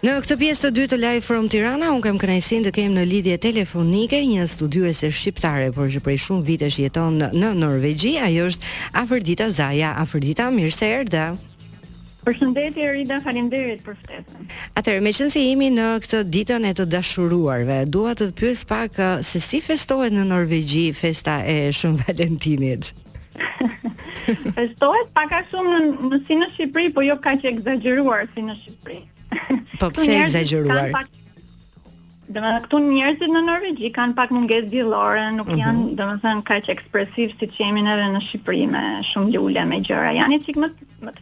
Në këtë pjesë të dytë të Live From Tirana, unë kam kënaqësinë të kem në lidhje telefonike një studiuese shqiptare, por që prej shumë vitesh jeton në Norvegji, ajo është Afërdita Zaja. Afërdita, mirë se erdhe! Përshëndetje Erida, faleminderit për ftesën. Atëherë, meqenëse jemi në këtë ditën e të dashuruarve, dua të të pyes pak se si festohet në Norvegji festa e Shën Valentinit. Festohet pak a shumë në si në Shqipëri, po jo kaq ekzagjeruar si në Shqipëri. Po pse ekzagjeruar? Pak... Domethënë këtu njerëzit në Norvegji kanë pak mungesë diellore, nuk mhm. janë, mm -hmm. domethënë, kaq ekspresivë siç jemi neve në Shqipëri me shumë lule, me gjëra. Janë një çikë më, më të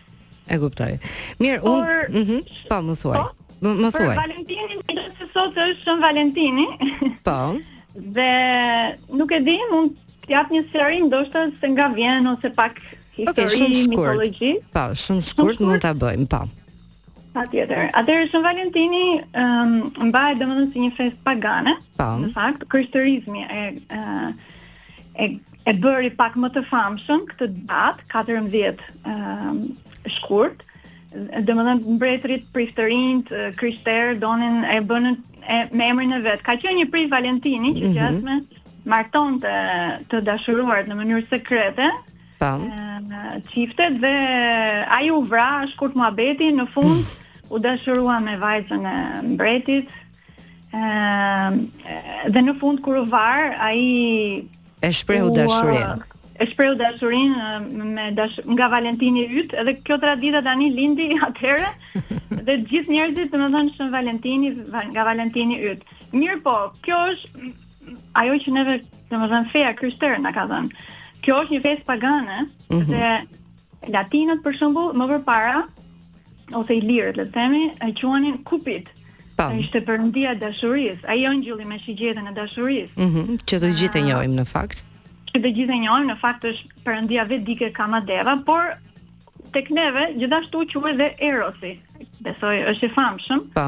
E kuptoj. Mirë, un, Por... mm -hmm, po më thuaj. Po? Më thuaj. Për Valentinin, meqë sot është Shën Valentini. Po. dhe nuk e di, mund të jap një sqarim ndoshta se nga vjen ose pak histori, okay, mitologji. Po, shumë shkurt mund ta bëjmë, po. Patjetër. Atëherë Shën Valentini um, mbahet domethënë si një festë pagane. Po. Në fakt, krishterizmi e uh, e e bëri pak më të famshme këtë datë 14 ë shkurt. Domethënë mbretërit, priftërinjtë krishterë donin e bënë e, me emrin e vet. Ka qenë një prift Valentini që mm -hmm. gjasme martonte të dashuruarit në mënyrë sekrete. Po. Çiftet dhe ai u vra shkurt muhabeti në fund mm. u dashurua me vajzën e mbretit. Ëh, dhe në fund kur u var, ai e shprehu dashurinë. E shprehu dashurinë me dash nga Valentini yt, edhe kjo tradita tani lindi atëherë dhe gjithë njerëzit domethënë Shën Valentini nga Valentini yt. Mirëpo, kjo është ajo që neve domethënë feja krishtere na ka dhënë. Kjo është një festë pagane mm -hmm. dhe Latinët për shembull më përpara ose ilirët le të themi e quanin Kupid. Po. Ishte perëndia e dashurisë, ai engjëlli me shigjetën e dashurisë. Mhm, mm që të gjithë e njohim në fakt. Që të gjithë e njohim në fakt është perëndia vedike Kamadeva, por tek neve gjithashtu quhet dhe Erosi. Besoj është i famshëm. Po.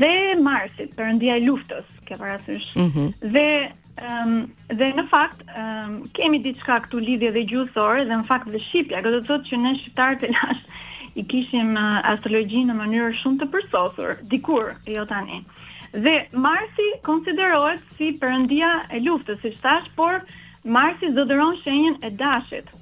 Dhe Marsit, perëndia e luftës, ke parasysh. Mm -hmm. Dhe Um, dhe në fakt um, kemi diçka këtu lidhje dhe gjuhësore dhe në fakt dhe shqipja, kjo do të thotë që ne shqiptarët e lashtë i kishim uh, astrologjinë në mënyrë shumë të përsosur, dikur, jo tani. Dhe Marsi konsiderohet si perëndia e luftës, siç thashë, por Marsi zotëron shenjën e dashit.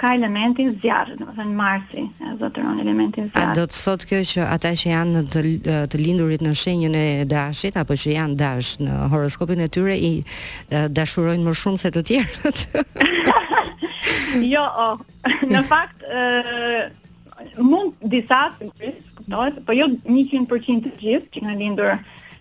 Ka elementin zjarr, domethënë Marsi zotëron elementin zjarr. A do të thotë kjo që ata që janë të, të lindurit në shenjën e dashit apo që janë dash në horoskopin e tyre i dashurojnë më shumë se të tjerët? jo, oh. në fakt ë Mund disa të ngrihen, kuptohet, po jo 100% të gjithë që kanë lindur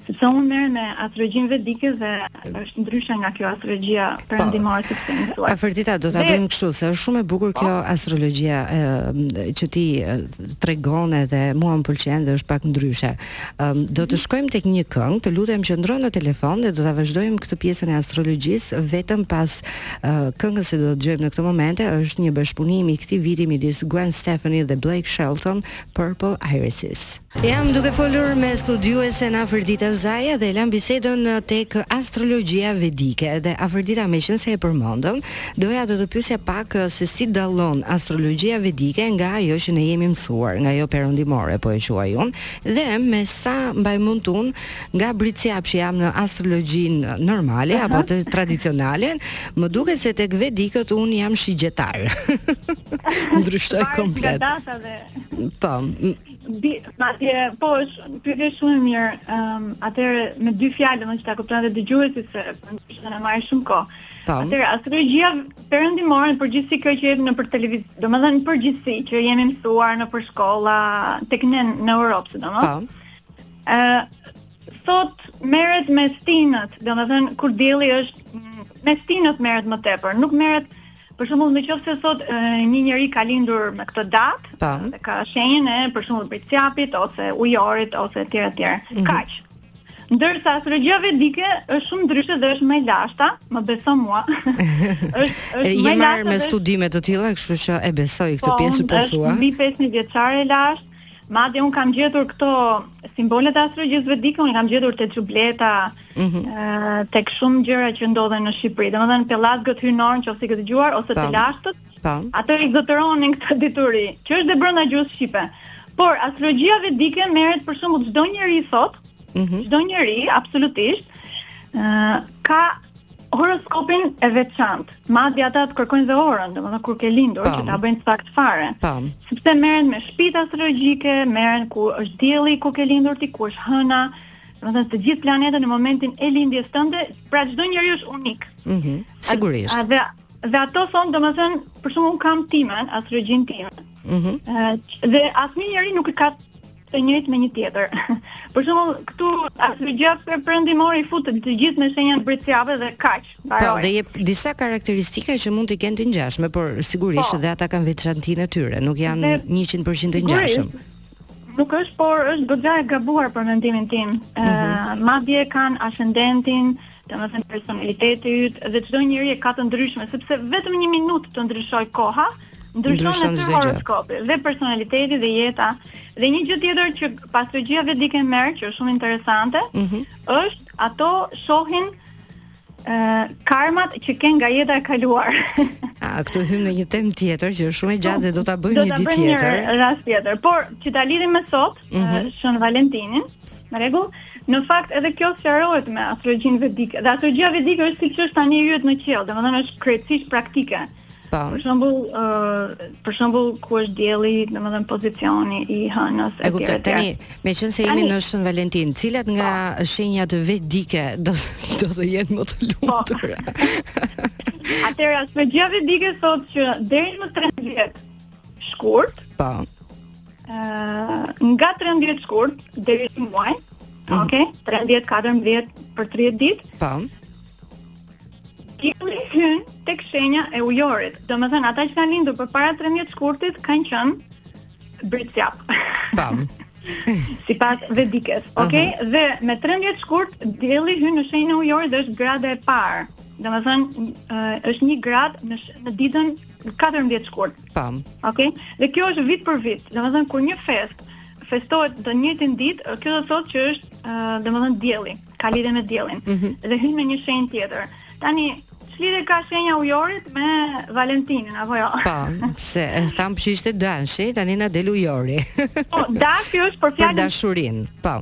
sepse unë merrem me astrologjinë vedike dhe është ndryshe nga kjo astrologjia perëndimore siç jemi mësuar. Afërdita, do ta bëjmë kështu se është shumë e bukur po. kjo astrologjia që ti tregon edhe mua më pëlqen dhe është pak ndryshe. Ëm, do të shkojmë tek një këngë, të lutem qëndro në telefon dhe do ta vazhdojmë këtë pjesën e astrologjisë vetëm pas këngës që do të dëgjojmë në këto momente, është një bashkëpunim i këtij viti midis Gwen Stefani dhe Blake Shelton, Purple Irises. Jam duke folur me studiuesen Afërdita Zaja dhe e lamë bisedën tek astrologjia vedike dhe Afërdita meqenëse e përmendëm, Doja të të pyesja pak se si dallon astrologjia vedike nga ajo që ne jemi mësuar, nga ajo perëndimore po e quaj unë, dhe me sa mbaj mend unë, nga bricjap që jam në astrologjinë normale apo tradicionale, më duket se tek vedikët unë jam shigjetar. Ndryshoj komplet. Po. Di, po është pyetje shumë e mirë. Ëm, um, atëherë me dy fjalë që ta kuptojë edhe dëgjuesi se do të na marrë shumë kohë. Tamam. Atëherë astrologjia perëndimore në përgjithësi kjo që jemi nëpër televizion, domethënë në përgjithësi që jemi mësuar nëpër shkolla tek ne në Europë, sidomos. Po. Ë sot merret me stinët, domethënë kur dielli është me stinët merret më tepër, nuk merret Për shembull, në qoftë se sot e, një njeri ka lindur me këtë datë, Tamam. dhe ka shenjën e për shembull bricjapit ose ujorit ose etj etj. Mm -hmm. Kaq. Ndërsa astrologjia vedike është shumë ndryshe dhe është më e lashta, më beso mua. është është më e lashta me studime të tilla, kështu që e besoj këtë po, pjesë të sua. Është mbi 5000 vjeçare e lashtë. Madje unë kam gjetur këto simbolet e astrologjisë vedike, unë i kam gjetur te xhubleta, ëh, mm -hmm. tek shumë gjëra që ndodhen në Shqipëri. Domethënë pellazgët hyjnorë, nëse e ke dëgjuar ose të lashtët, Po. Ata e zotëronin këtë dituri, që është dhe brenda gjuhës shqipe. Por astrologjia vedike merret për shembull çdo njeri sot, mm -hmm. çdo njeri absolutisht ë uh, ka horoskopin e veçantë. Madje ata të kërkojnë dhe orën, domethënë kur ke lindur Tamam. që ta bëjnë saktë fare. Tamam. Sepse merren me shpitë astrologjike, merren ku është dielli kur ke lindur ti, ku është hëna, domethënë të gjithë planetët në momentin e lindjes tënde, pra çdo njeri është unik. Mhm. Mm Sigurisht. A, a dhe Dhe ato thonë, domethënë, për shembull unë kam timen, astrologjinë time. Ëh. Mm dhe asnjë njeri nuk e ka të njëjtë me një tjetër. për shembull, këtu astrologjia perëndimore i fut të gjithë me shenjat bricjap dhe kaq. Po, dhe jep disa karakteristika që mund t'i kenë të ngjashme, por sigurisht po. dhe ata kanë veçantinë e tyre, nuk janë 100% të ngjashëm. Nuk është, por është goxha e gabuar për mendimin tim. Ëh, mm -hmm. madje kanë ashendentin, Domethënë personaliteti yt dhe çdo njeri e ka të ndryshme, sepse vetëm një minutë të ndryshoj koha, ndryshon edhe horoskopi, dhe personaliteti dhe jeta. Dhe një gjë tjetër që astrologjia vedike merr, që është shumë interesante, mm -hmm. është ato shohin karmat që ken nga jeta e kaluar. A këtu hym në një temë tjetër që është shumë e gjatë dhe do ta bëjmë një ditë tjetër. Do ta bëjmë një rast tjetër, por që ta lidhim me sot, mm -hmm. Shën Valentinin. Në rregull. Në fakt edhe kjo sqarohet me astrologjinë vedike. Dhe astrologjia vedike është siç është tani yjet në qiell, domethënë është krejtësisht praktike. Po. Për shembull, ë uh, për shembull ku është dielli, domethënë pozicioni i hënës e kuptoj tani, meqense jemi në Shën Valentin, cilat nga po. shenjat vedike do do të jenë më të po. lumtura? Atëherë astrologjia vedike thotë që deri në 13 shkurt, po. Uh, nga 13 shkurt deri në muaj. Mm -hmm. Okej, okay? 13 14 për 30 ditë. Po. Dielli hyn tek shenja e ujorit. Domethënë ata që kanë lindur përpara 13 shkurtit kanë qenë bricjap. Po. sipas vedikes, ok? Uh -huh. Dhe me 13 shkurt, dielli hyn në shenjën e ujorit dhe është grada e parë. Domethënë, është një gradë në, në ditën 14 shkurt. Pam. Okej. Okay? Dhe kjo është vit për vit. Domethënë kur një festë festohet të njëjtën ditë, kjo do të thotë që është uh, domethënë dielli, ka lidhje me diellin. Mm -hmm. Dhe hyn në një shenjë tjetër. Tani ç'lidhje ka shenja e ujorit me Valentinin apo jo? Po, se e thamë që ishte dashi, tani na del ujori. Po, dashi është për fjalën dashurinë. Po.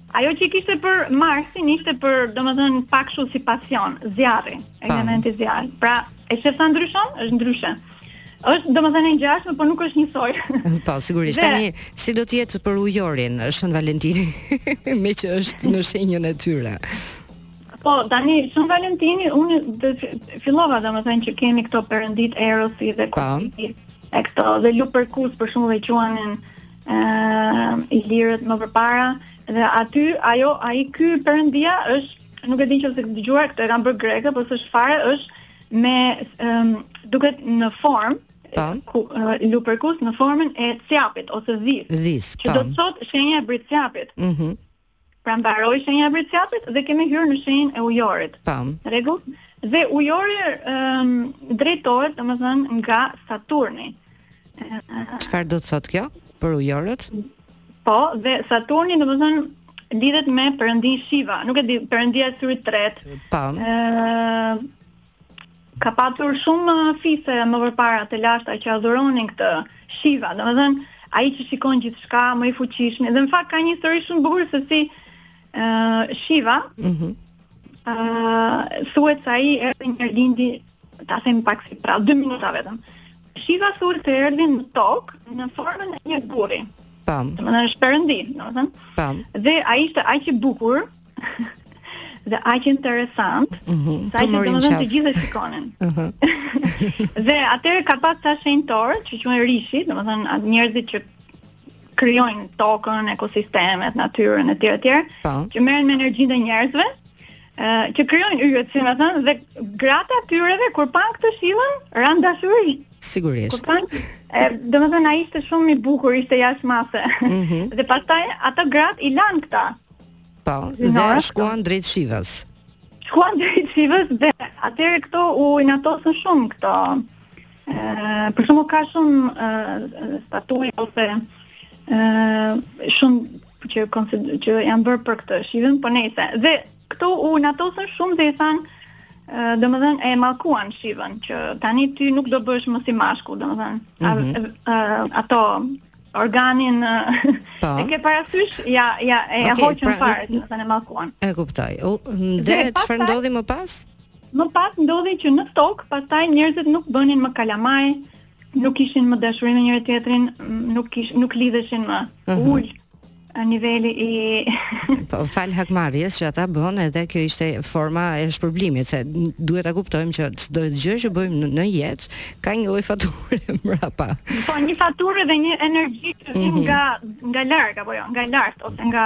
Ajo që kishte për Marsin ishte për, domethënë, pak kështu si pasion, zjarri, elementi zjarr. Pra, e shef sa ndryshon, është ndryshe. Është domethënë e ngjashme, por nuk është njësoj. Po, sigurisht. Dhe... Tani si do të jetë për ujorin Shën Valentini, meqë është në shenjën e tyre. Po, tani Shën Valentini, unë dhe, fillova domethënë që kemi këto perënditë Erosi dhe po. Kupidi. E këto dhe Luperkus për shembull e quanin ë Ilirët më përpara dhe aty ajo ai ky perëndia është nuk e di nëse ke dëgjuar këtë e kanë bërë grekët por s'është fare është me um, duket në formë po. ku uh, Luperkus në formën e cjapit ose dhis. Dhis, që do po. të thotë shenja e bricjapit. Mhm. Mm Pra mbaroi shenja e Bricjapit dhe kemi hyrë në shenjën e Ujorit. Po. Rregull? Dhe Ujori um, drejtohet, domethënë, nga Saturni. Çfarë do të thotë kjo për Ujorët? Po, dhe Saturni domethënë lidhet me perëndinë Shiva, nuk e di, perëndia e syrit të tretë. Po. Ëh, Ka patur shumë fise më përpara të lashta që adhuronin këtë Shiva, domethënë ai që shikon gjithçka, më i fuqishmi. Dhe në fakt ka një histori shumë bukur se si është uh, Shiva. Mhm. Mm ë uh, thuhet se ai erdhi një lindi, ta them pak si pra 2 minuta vetëm. Shiva thuhet se erdhi në tokë në formën e një burri. Pam. Domethënë është perëndi, domethënë. Pam. Dhe ai ishte aq i bukur, dhe aq interesant, mm -hmm, sa që domethënë të gjithë e shikonin. Mm -hmm. dhe atëherë ka pas ta shenjtor, që quhen rishi, domethënë njerëzit që krijojnë tokën, ekosistemet, natyrën etj etj, po. që merren me energjinë e njerëzve, ë që krijojnë yjet, domethënë, dhe gratë e atyreve kur panë këtë Shivën, ranë në dashuri. Sigurisht. Kur panë, domethënë ai ishte shumë i bukur, ishte jashtë mase. Mm -hmm. dhe pastaj ato gratë i lanë këta Po, dhe shkuan drejt Shivës. Shkuan drejt Shivës dhe atëherë këto u inatosën shumë këto. Ëh, për shembull ka shumë statuj ose ëh shumë që konsider, që janë bërë për këtë Shivën, po nejse. Dhe këto u inatosën shumë dhe i thanë domethënë e mallkuan Shivën, që tani ti nuk do bëhesh më si mashkull, domethënë, mm -hmm. ato organin po. e ke parasysh ja ja e okay, hoqën pra, fare, domethënë mallkuan. E kuptoj. Dhe çfarë ndodhi më pas? Më pas ndodhi që në tokë, pastaj njerëzit nuk bënin më kalamaj, nuk kishin më dashurinë me njëri tjetrin, nuk kish, nuk lidheshin më. Uh mhm. -huh. Ul. niveli i po falë hakmarrjes që ata bënë edhe kjo ishte forma e shpërblimit se duhet ta kuptojmë që çdo gjë që bëjmë në jetë ka një lloj fature mbrapa. Po një faturë dhe një energji që vjen mm -hmm. nga nga lart apo jo, nga lart ose nga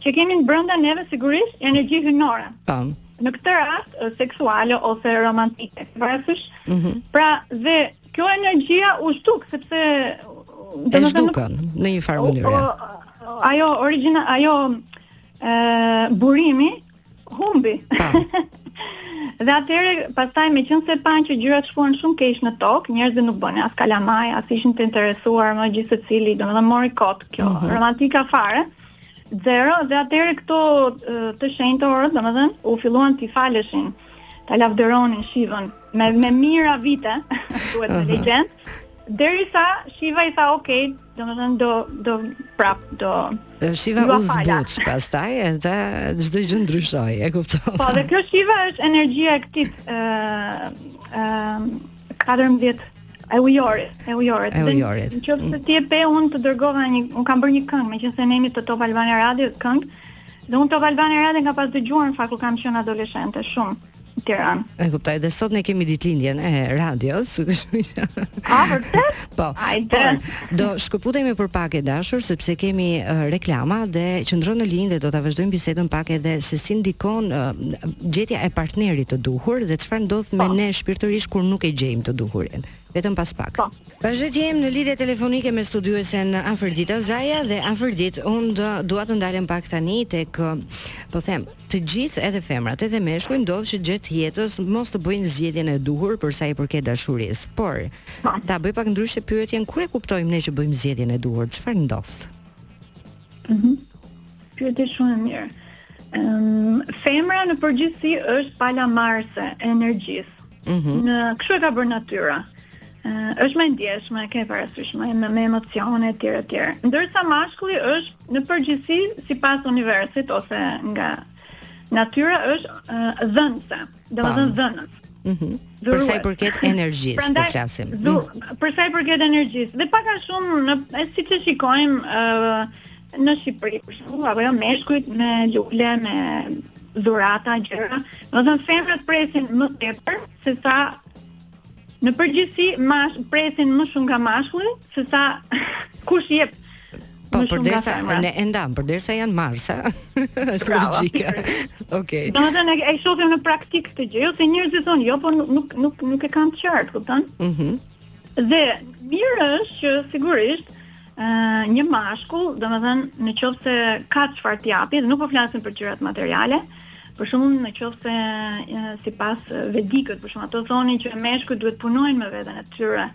që kemi ne brenda neve sigurisht energji hyjnore. Po. Në këtë rast seksuale ose romantike, varet. Mm -hmm. Pra dhe Kjo energjia u zhduk sepse domethënë e zhdukën në një farë mënyre. Ajo origjina, ajo ë burimi humbi. Pa. Dhe atëherë pastaj meqenëse panë që gjërat shkuan shumë keq në tokë, njerëzit nuk bënin as kalamaj, as ishin të interesuar më gjithsecili, domethënë mori kot kjo mm -hmm. romantika fare. Zero dhe atëherë këto të shenjtorët, domethënë u filluan t'i faleshin, ta lavdëronin Shivën. me me mijëra vite, thuhet në legjendë, derisa Shiva i tha, "Ok, domethënë do do prapë do Shiva u zbut pastaj e tha çdo gjë ndryshoi, e kuptova. Po, dhe kjo Shiva është energjia e këtij ë ë 14 e ujorit, e ujorit. E ujorit. Në qoftë se ti e pe, unë të dërgova një, unë kam bërë një këngë, meqenëse ne jemi te Top Albania Radio, këngë, dhe unë Top Albania Radio e kam pas dëgjuar në fakt kur kam qenë adoleshente, shumë. Tiranë. E kuptoj, dhe sot ne kemi ditëlindjen e radios, kështu që. A vërtet? Po. Hajde. Do shkëputemi për pak e dashur sepse kemi uh, reklama dhe qëndron në linjë dhe do ta vazhdojmë bisedën pak edhe se si ndikon uh, gjetja e partnerit të duhur dhe çfarë ndodh me po. ne shpirtërisht kur nuk e gjejmë të duhurin. Vetëm pas pak. Po. Vazhdo të jem në lidhje telefonike me studiuesen Afërdita Zaja dhe Afërdit, unë dua të ndalem pak tani tek po them, Të gjithë edhe femrat edhe meshkujt ndodh që gjatë jetës mos të bëjnë zgjedhjen e duhur për sa i përket dashurisë. Por, ta bëj pak ndryshe pyetjen kur e kuptojmë ne që bëjmë zgjedhjen e duhur, çfarë ndodh? Mhm. Pyetje shumë e mirë. Um, femra në përgjithësi është pala marrëse e energjisë. Mm -hmm. Në kështu e ka bërë natyra. Uh, është më e ndjeshme, ke parasysh më me, me emocione etj etj. Ndërsa mashkulli është Në përgjithësi, sipas universit ose nga natyra është uh, dhënëse, domethënë dhënës. Mhm. Mm për sa i përket energjisë, po Prandaj, po flasim. Du, mhm. për sa i përket energjisë, dhe pak a shumë në siç e shikojmë ë uh, në Shqipëri, për shembull, apo jo meshkujt me lule, me dhurata gjëra, domethënë femrat presin më tepër se sa Në përgjithësi mash presin më shumë nga mashkulli se sa kush jep Po për derisa ne e ndamë, për derisa janë marrëse, është logjike. Okej. Domethënë e shohim në praktikë këtë gjë, jo se njerëzit thonë jo, po nuk nuk nuk e kanë të qartë, kupton? Mhm. Dhe mirë është që sigurisht një mashkull, domethënë në qoftë se ka çfarë të japë, dhe nuk po flasim për gjërat materiale, për shembull në qoftë se sipas vedikët, për shembull ata thonin që meshkujt duhet punojnë me veten e tyre,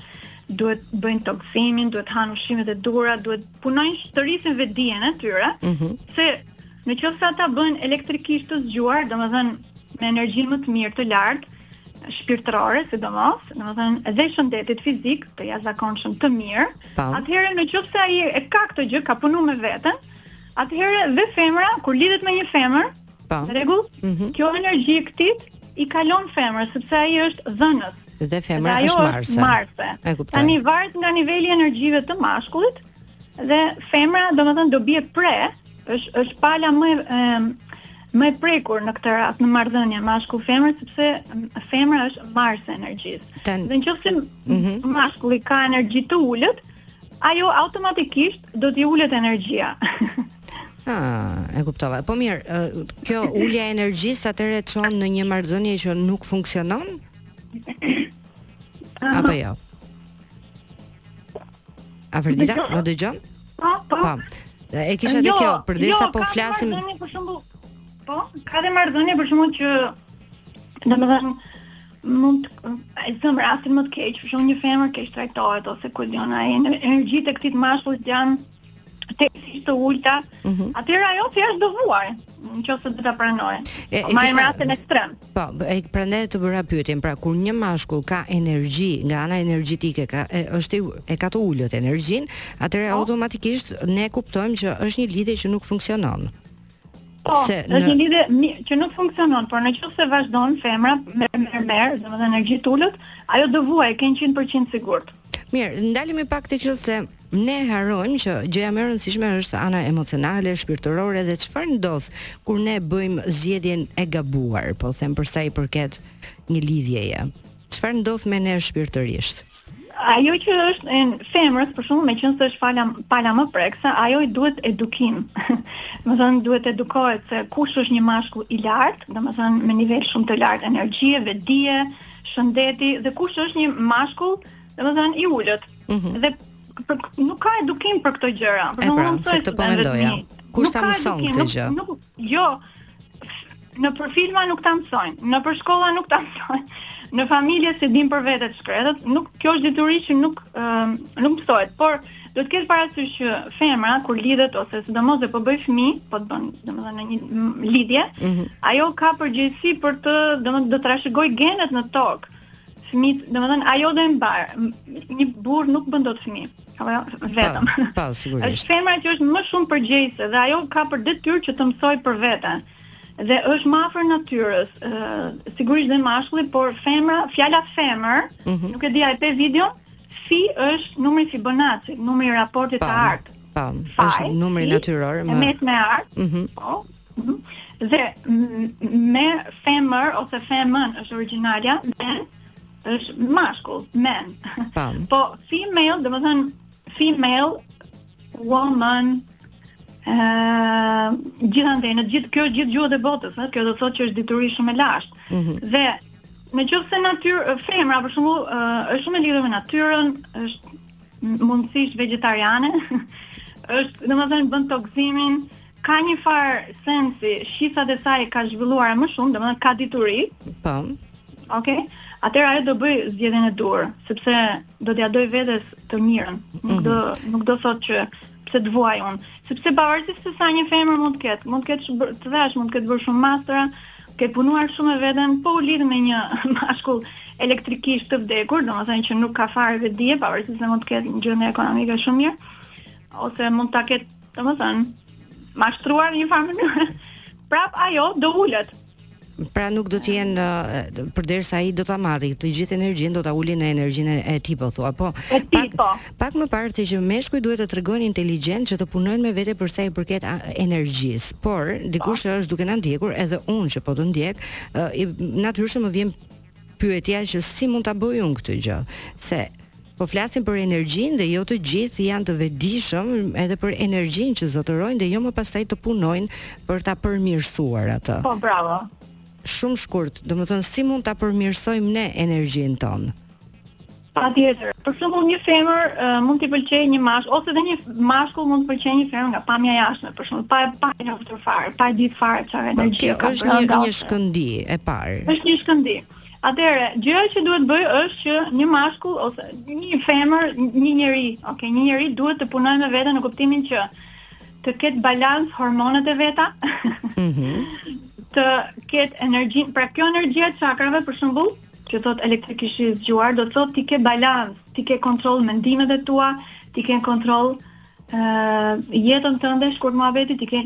duhet bëjnë tokëzimin, duhet hanë ushqimet e duhura, duhet punojnë që të rrisin vetëdijen e tyre, mm -hmm. se në qoftë se ata bëhen elektrikisht të zgjuar, domethënë me energji më të mirë të lartë, shpirtërore, sidomos, domethënë, dhe shëndetit fizik jashtëzakonisht të mirë, po. atëherë në qoftë se ai e ka këtë gjë, ka punu me veten, atëherë dhe femra, kur lidhet me një femër, po. në rregull, mm -hmm. kjo energji e këtit, i kalon femrës, sepse ai është dhënës. Dhe femra dhe është marrëse. marrëse. Tani varet nga niveli i energjive të mashkullit, dhe femra, domethënë, do bie pre, është, është pala më... E, Më e prekur në këtë rast në marrëdhënie mashkull-femër sepse femra është marrëse e energjisë. Ten... Dhe në qoftë se mm -hmm. mashkulli ka energji të ulët, ajo automatikisht do t'i ulet energjia. Ah, e kuptova. Po mirë, kjo ulja e energjisë atëherë çon në një marrëdhënie që nuk funksionon? Apo jo? Afërdita, më dëgjon? Po, po. po. E kisha edhe jo, kjo, përderisa jo, po flasim. Jo, për shembull. Po, ka dhe marrëdhënie për shembull që domethënë mund ta zëmë rastin më të keq, për shembull një femër keqtrajtohet ose ku di unë, ai, energjitë e këtij të mashkullit janë si të ulëta, mm -hmm. atëherë ajo thjesht do vuajë, në qoftë se do ta pranojë. Po marrim rastin ekstrem. Po, e prandaj ta bëra pyetjen, pra kur një mashkull ka energji nga ana energjetike, ka e, është i, e ka të ulët energjinë, atëherë po. automatikisht ne kuptojmë që është një lidhje që nuk funksionon. Po, se në... është një lidhje që nuk funksionon, por në qoftë se vazhdon femra me merr merr, domethënë energji të ulët, ajo do vuajë, kjo është 100% e sigurt. Mirë, ndalemi pak të qoftë se Ne harrojmë që gjëja më e rëndësishme është ana emocionale, shpirtërore dhe çfarë ndodh kur ne bëjmë zgjedhjen e gabuar, po them për sa i përket një lidhjeje. Çfarë ndodh me ne shpirtërisht? Ajo që është e femrës, për shembull, meqenëse është fala pala më e prekshme, ajo i duhet edukim. Domethënë duhet të edukohet se kush është një mashkull i lartë, domethënë me nivel shumë të lartë energjie, vetëdije, shëndeti dhe kush është një mashkull, domethënë i ulët. Mhm. Dhe nuk ka edukim për këto gjëra. Për pra, shembull, pra, këtë po mendoja. Kush ta mëson këtë gjë? Nuk, jo. Nëpër filma nuk ta mësojnë, nëpër shkolla nuk ta mësojnë. Në familje s'e dinë për vete të shkretët, nuk kjo është dituri që nuk uh, nuk mësohet, por do të kesh parasysh që femra kur lidhet ose sidomos që po bën fëmijë, po të bën, domethënë në një lidhje, mm -hmm. ajo ka përgjegjësi për të, domethënë do të trashëgojë genet në tokë. fëmijët, domethënë, ajo do e mbajë, një burrë nuk bën dot fëmijë. Apo jo, vetëm. Po, po sigurisht. Është femra që është më shumë përgjegjëse dhe ajo ka për detyrë që të mësojë për veten. Dhe është më afër natyrës, ë sigurisht dhe mashkulli, por femra, fjala femër, mm -hmm. nuk e di a e pe videon, fi është numri Fibonacci, numri i raportit të artë. Po, është numri natyror, mesi i artë. Mm -hmm. Po. Dhe me femër ose femën është origjinalja, men është mashkull, men. Pam. Po female, domethënë female woman ë uh, gjithandej në gjithë kjo gjithë gjuhët e botës, ëh, kjo do të thotë që është dituri shumë e lashtë. Mm -hmm. Dhe në qoftë se natyrë femra për shembull uh, është shumë e lidhur me natyrën, është mundësisht vegetariane, është domethënë bën tokëzimin, Ka një far sensi, shqisat e saj ka zhvilluar më shumë, domethënë ka dituri. Po. Ok. Atëherë ajo do bëjë zgjedhjen e duhur, sepse do t'ia dojë vetes të mirën. Nuk mm -hmm. do nuk do thojë që pse të vuaj unë, sepse pavarësisht se sa një femër mund të ketë, mund të ketë të dhash, mund të ketë bërë shumë mastra, ketë punuar shumë me veten, po u lidh me një mashkull elektrikisht të vdekur, domethënë që nuk ka fare vetëdije, pavarësisht se mund të ketë një gjendje ekonomike shumë mirë ose mund ta ketë Domethënë, mashtruar në një farë mënyrë. Prap ajo do ulet. Pra nuk do të jenë uh, përderisa ai do ta marrë të gjithë energjinë, do ta uli në energjinë e tij po thua. Po. E the, pak, po. Pak më parë the që meshkujt duhet të tregojnë inteligjencë që të punojnë me vete për sa i përket energjisë. Por dikush po. që është duke na ndjekur, edhe unë që po të ndjek, uh, natyrisht më vjen pyetja që si mund ta bëj unë këtë gjë, se po flasim për energjinë dhe jo të gjithë janë të vetëdijshëm edhe për energjinë që zotërojnë dhe jo më pastaj të punojnë për ta përmirësuar atë. Po bravo. Shumë shkurt, domethënë si mund ta përmirësojmë ne energjinë tonë? Patjetër. Për shembull, një femër uh, mund t'i pëlqejë një mashkull ose dhe një mashkull mund të pëlqejë një femër nga pamja e jashtme, për shembull, pa pa e njohur fare, pa e ditë fare çfarë energjie ka. Është një një shkëndijë e parë. Është një shkëndijë. Atëherë, gjëja që duhet bëjë është që një mashkull ose një femër, një njeri, ok, një njeri duhet të punojë me veten në kuptimin që të ketë balans hormonet e veta. Mhm. të ketë energjinë, pra kjo energjia e çakrave për shembull, Kur thotë elektrikisht i zgjuar, do të thotë ti ke balans, ti ke kontroll mendimet e tua, ti ke kontroll ë jetën tënde, shkurt muhabeti ti ke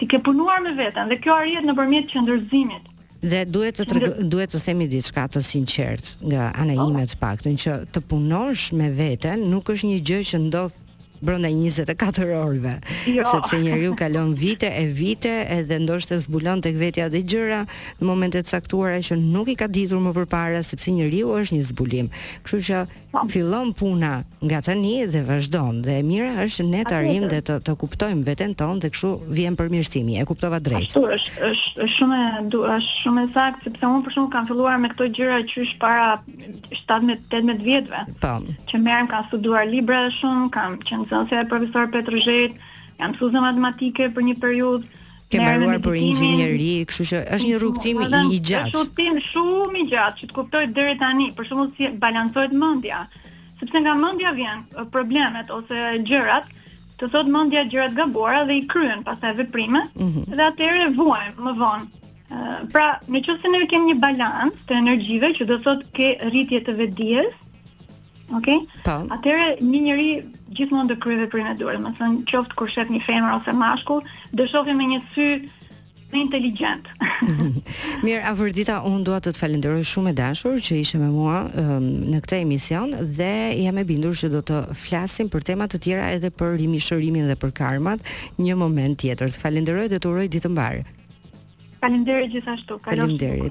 ti ke punuar me veten dhe kjo arrihet nëpërmjet qendërzimit. Dhe duhet të tregu, duhet të themi diçka të sinqertë nga ana ime të paktën që të punosh me veten nuk është një gjë që ndodh brenda 24 orëve, jo. sepse njeriu kalon vite e vite edhe ndoshta zbulon tek vetja dhe gjëra në momente të caktuara që nuk i ka ditur më përpara sepse njeriu është një zbulim. Kështu që po. fillon puna nga tani dhe vazhdon dhe e mira është ne të arrijmë dhe të të kuptojmë veten tonë dhe kështu vjen përmirësimi. E kuptova drejt. Ashtu është, është shumë është shumë e saktë sepse unë për shembull kam filluar me këto gjëra qysh para 17, 18 vjetëve. Po. Që merrem kam studiuar libra shumë, kam qenë nxënëse e profesor Petro Zhejit, jam mësuese matematike për një periudhë. Ke mbaruar për inxhinieri, kështu që është një rrugëtim i, i gjatë. Është rrugëtim shumë i gjatë që të kuptoj deri tani, për shembull si balancohet mendja. Sepse nga mendja vijnë problemet ose gjërat, të thotë mendja gjëra të gabuara dhe i kryen pastaj veprime mm -hmm. dhe atëherë vuajmë më vonë. Pra, në qoftë se ne kemi një balancë të energjive, që do thotë ke rritje të vetëdijes, okay? Po. Atëherë një njeri gjithmonë do kryejë veprimet e duhura, domethënë qoftë kur shef një femër ose mashkull, do shohim me një sy më inteligjent. Mirë, Afërdita, unë dua të të falenderoj shumë e dashur që ishe me mua um, në këtë emision dhe jam e bindur që do të flasim për tema të tjera edhe për rimishërimin dhe për karmën. Një moment tjetër. Të falenderoj dhe të uroj ditë të mbarë. Faleminderit gjithashtu. Kalofshi.